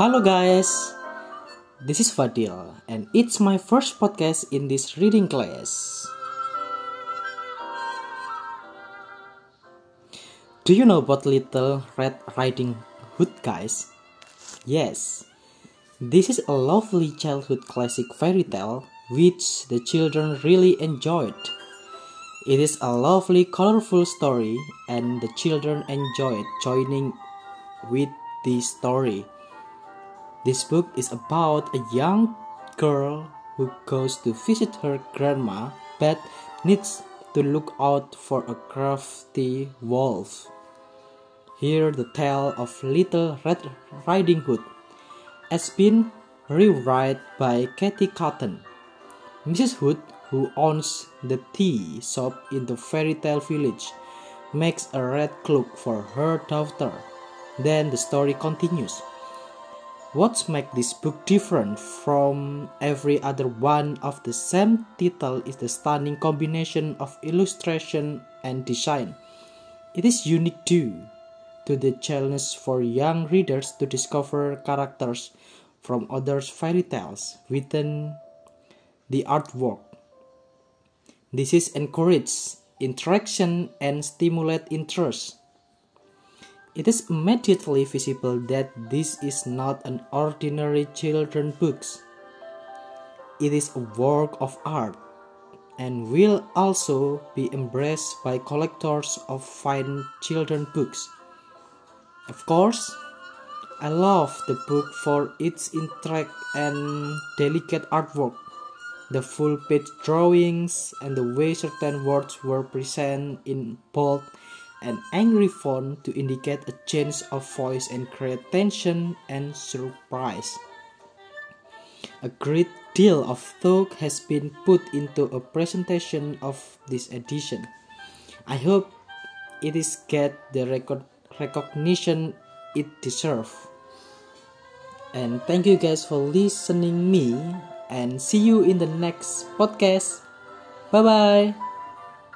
Hello, guys. This is Fadil, and it's my first podcast in this reading class. Do you know about Little Red Riding Hood, guys? Yes, this is a lovely childhood classic fairy tale which the children really enjoyed. It is a lovely, colorful story, and the children enjoyed joining with the story. This book is about a young girl who goes to visit her grandma but needs to look out for a crafty wolf. Here, the tale of Little Red Riding Hood has been rewritten by Kathy Cotton. Mrs. Hood, who owns the tea shop in the fairy tale village, makes a red cloak for her daughter. Then the story continues. What makes this book different from every other one of the same title is the stunning combination of illustration and design. It is unique too to the challenge for young readers to discover characters from other fairy tales within the artwork. This is encourage interaction and stimulate interest. It is immediately visible that this is not an ordinary children's book. It is a work of art and will also be embraced by collectors of fine children's books. Of course, I love the book for its intricate and delicate artwork, the full page drawings, and the way certain words were present in bold and angry font to indicate a change of voice and create tension and surprise. A great deal of thought has been put into a presentation of this edition. I hope it is get the record recognition it deserves. And thank you guys for listening me and see you in the next podcast. Bye bye.